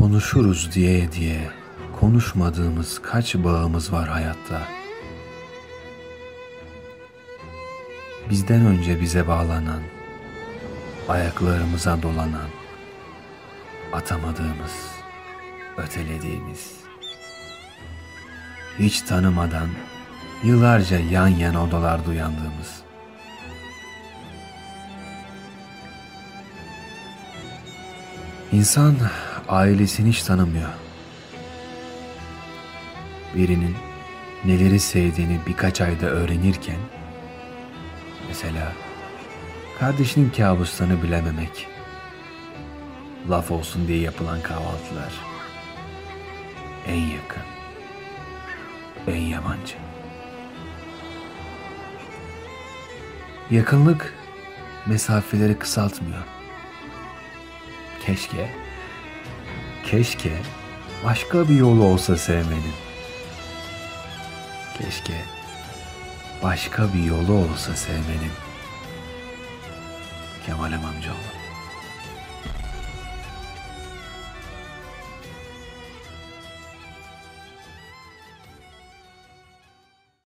Konuşuruz diye diye konuşmadığımız kaç bağımız var hayatta. Bizden önce bize bağlanan, ayaklarımıza dolanan, atamadığımız, ötelediğimiz, hiç tanımadan yıllarca yan yana odalarda uyandığımız, İnsan ailesini hiç tanımıyor. Birinin neleri sevdiğini birkaç ayda öğrenirken, mesela kardeşinin kabuslarını bilememek, laf olsun diye yapılan kahvaltılar, en yakın, en yabancı. Yakınlık mesafeleri kısaltmıyor. Keşke, keşke başka bir yolu olsa sevmenin. Keşke başka bir yolu olsa sevmenin. Kemal amcaoğlu.